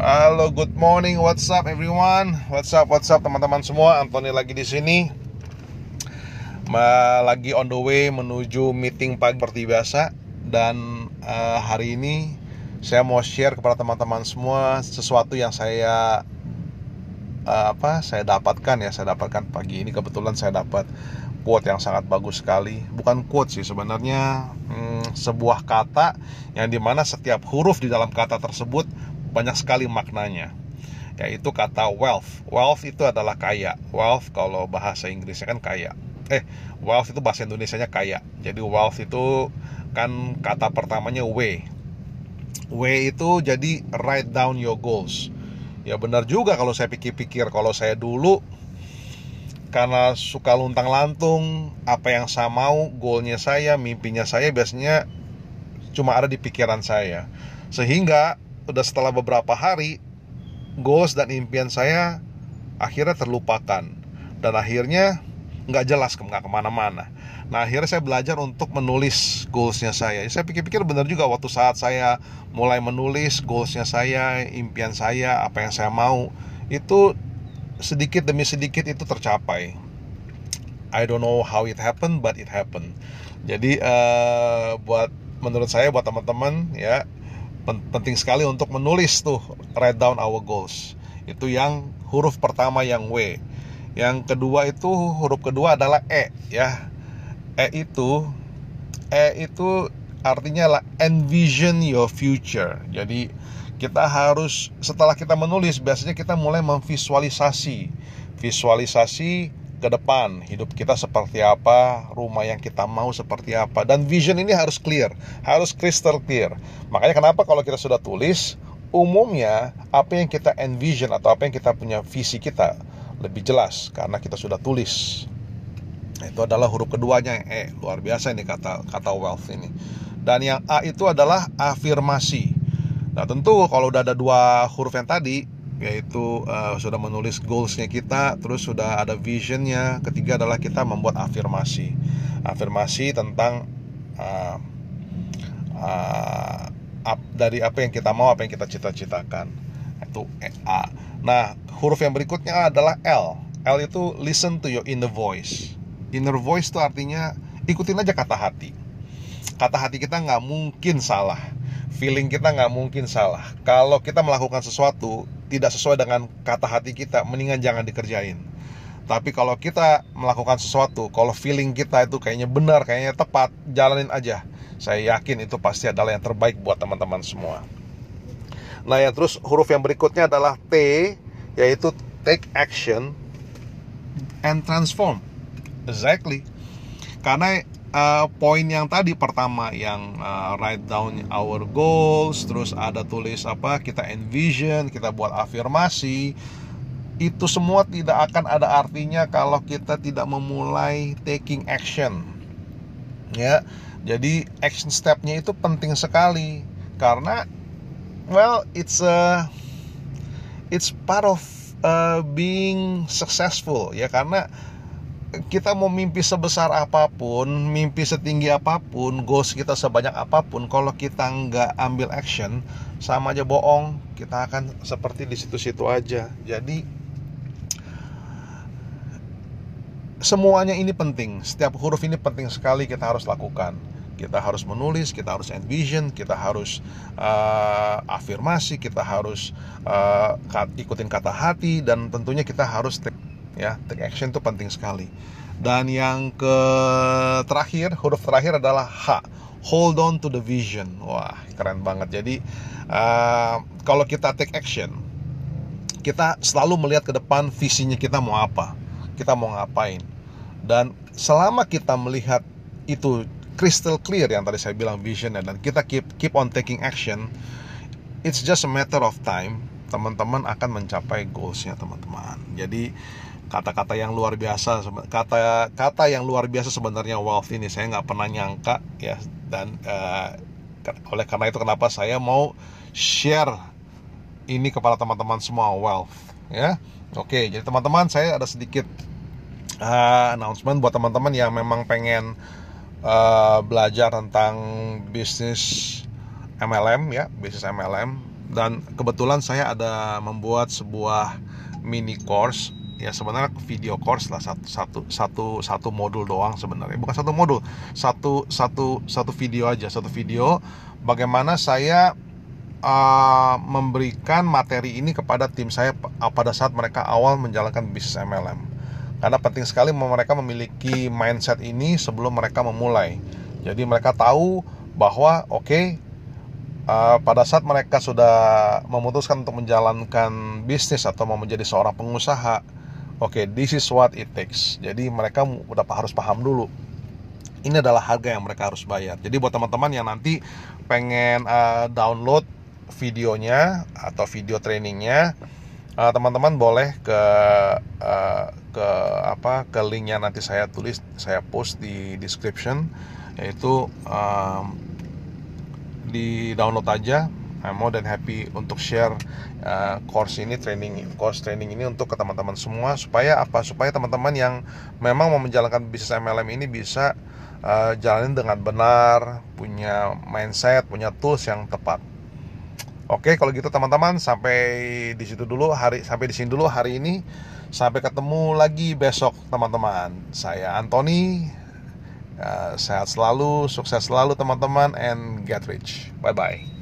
Halo, good morning. What's up everyone? What's up? What's up teman-teman semua? Anthony lagi di sini. Lagi on the way menuju meeting pagi seperti biasa dan eh, hari ini saya mau share kepada teman-teman semua sesuatu yang saya eh, apa? Saya dapatkan ya, saya dapatkan pagi ini kebetulan saya dapat quote yang sangat bagus sekali. Bukan quote sih sebenarnya hmm, sebuah kata yang di mana setiap huruf di dalam kata tersebut banyak sekali maknanya yaitu kata wealth. Wealth itu adalah kaya. Wealth kalau bahasa Inggrisnya kan kaya. Eh wealth itu bahasa Indonesianya kaya. Jadi wealth itu kan kata pertamanya W W itu jadi write down your goals. Ya benar juga kalau saya pikir-pikir. Kalau saya dulu karena suka luntang lantung apa yang saya mau goalnya saya mimpinya saya biasanya cuma ada di pikiran saya. Sehingga udah setelah beberapa hari goals dan impian saya akhirnya terlupakan. Dan akhirnya nggak jelas nggak ke mana-mana. Nah akhirnya saya belajar untuk menulis goalsnya saya. Saya pikir-pikir benar juga waktu saat saya mulai menulis goalsnya saya impian saya apa yang saya mau itu sedikit demi sedikit itu tercapai. I don't know how it happened but it happened. Jadi eh, buat menurut saya buat teman-teman ya penting sekali untuk menulis tuh write down our goals. Itu yang huruf pertama yang W. Yang kedua itu huruf kedua adalah E ya. E itu E itu artinya lah envision your future. Jadi kita harus setelah kita menulis biasanya kita mulai memvisualisasi. Visualisasi ke depan. Hidup kita seperti apa rumah yang kita mau seperti apa. Dan vision ini harus clear harus crystal clear. Makanya kenapa kalau kita sudah tulis umumnya apa yang kita envision atau apa yang kita punya visi kita lebih jelas karena kita sudah tulis. Itu adalah huruf keduanya E. Luar biasa ini kata kata wealth ini. Dan yang A itu adalah afirmasi. Nah tentu kalau udah ada dua huruf yang tadi yaitu eh, sudah menulis goalsnya kita terus sudah ada visionnya. Ketiga adalah kita membuat afirmasi. Afirmasi tentang eh, ap- dari apa yang kita mau apa yang kita cita-citakan. Itu A. Nah huruf yang berikutnya adalah L. L itu listen to your inner voice. Inner voice itu artinya ikutin aja kata hati. Kata hati kita nggak mungkin salah. Feeling kita nggak mungkin salah. Kalau kita melakukan sesuatu tidak sesuai dengan kata hati kita mendingan jangan dikerjain. Tapi kalau kita melakukan sesuatu kalau feeling kita itu kayaknya benar kayaknya tepat jalanin aja. Saya yakin itu pasti adalah yang terbaik buat teman-teman semua. Nah yang terus huruf yang berikutnya adalah T yaitu take action and transform. Exactly. Karena uh, poin yang tadi pertama yang uh, write down our goals terus ada tulis apa kita envision kita buat afirmasi itu semua tidak akan ada artinya kalau kita tidak memulai taking action. Ya jadi action stepnya itu penting sekali karena well it's a it's part of uh, being successful ya karena kita mau mimpi sebesar apa pun, mimpi setinggi apa pun, goals kita sebanyak apa pun, kalau kita nggak ambil action, sama aja bohong, kita akan seperti di situ-situ aja. Jadi semuanya ini penting, setiap huruf ini penting sekali kita harus lakukan. Kita harus menulis, kita harus envision, kita harus uh, afirmasi, kita harus uh, ikutin kata hati, dan tentunya kita harus ya take action itu penting sekali. Dan yang ke terakhir huruf terakhir adalah H. Hold on to the vision. Wah keren banget. Jadi uh, kalau kita take action kita selalu melihat ke depan visinya kita mau apa kita mau ngapain. Dan selama kita melihat itu crystal clear yang tadi saya bilang visionnya dan kita keep keep on taking action it's just a matter of time teman-teman akan mencapai goalsnya teman-teman. Jadi kata-kata yang luar biasa kata kata yang luar biasa sebenarnya wealth ini saya nggak pernah nyangka ya. Dan uh, oleh karena itu kenapa saya mau share ini kepada teman-teman semua wealth ya. Oke jadi teman-teman saya ada sedikit uh, announcement buat teman-teman yang memang pengen uh, belajar tentang bisnis MLM ya bisnis MLM dan kebetulan saya ada membuat sebuah mini course ya sebenarnya video course lah satu satu satu satu modul doang sebenarnya. Bukan satu modul satu satu satu video aja satu video bagaimana saya uh, memberikan materi ini kepada tim saya pada saat mereka awal menjalankan bisnis MLM karena penting sekali mereka memiliki mindset ini sebelum mereka memulai. Jadi mereka tahu bahwa oke okay, uh, pada saat mereka sudah memutuskan untuk menjalankan bisnis atau mau menjadi seorang pengusaha Oke, okay, this is what it takes. Jadi mereka udah harus paham dulu. Ini adalah harga yang mereka harus bayar. Jadi buat teman-teman yang nanti pengen uh, download videonya atau video trainingnya, uh, teman-teman boleh ke uh, ke apa ke linknya nanti saya tulis, saya post di description, yaitu um, di download aja I'm more than happy untuk share uh, course ini training course training ini untuk ke teman-teman semua supaya apa? Supaya teman-teman yang memang mau menjalankan bisnis MLM ini bisa uh, jalanin dengan benar punya mindset punya tools yang tepat. Oke kalau gitu teman-teman sampai di situ dulu hari sampai di sini dulu hari ini. Sampai ketemu lagi besok teman-teman. Saya Anthony uh, sehat selalu sukses selalu teman-teman and get rich. Bye bye